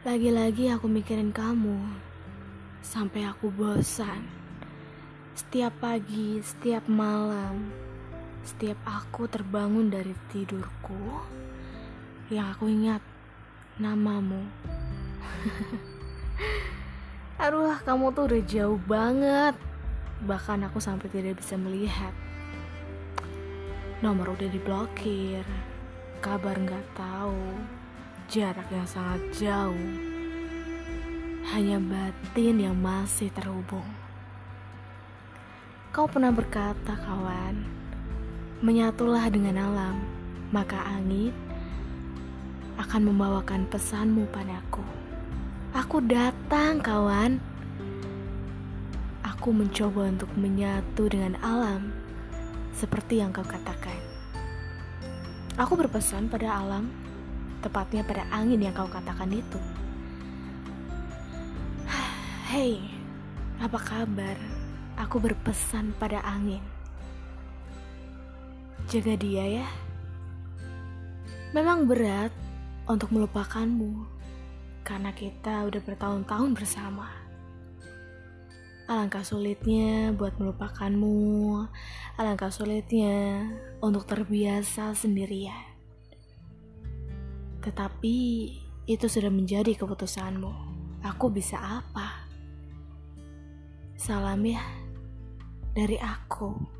Lagi-lagi aku mikirin kamu sampai aku bosan. Setiap pagi, setiap malam, setiap aku terbangun dari tidurku, yang aku ingat namamu. Aduh, kamu tuh udah jauh banget. Bahkan aku sampai tidak bisa melihat. Nomor udah diblokir, kabar nggak tahu, jarak yang sangat jauh. Hanya batin yang masih terhubung. Kau pernah berkata, kawan, menyatulah dengan alam, maka angin akan membawakan pesanmu padaku. Aku datang, kawan. Aku mencoba untuk menyatu dengan alam, seperti yang kau katakan. Aku berpesan pada alam, tepatnya pada angin yang kau katakan itu. Hei, apa kabar? Aku berpesan pada angin. Jaga dia ya. Memang berat untuk melupakanmu karena kita udah bertahun-tahun bersama. Alangkah sulitnya buat melupakanmu, alangkah sulitnya untuk terbiasa sendirian. Tetapi itu sudah menjadi keputusanmu. Aku bisa apa? Salam ya dari aku.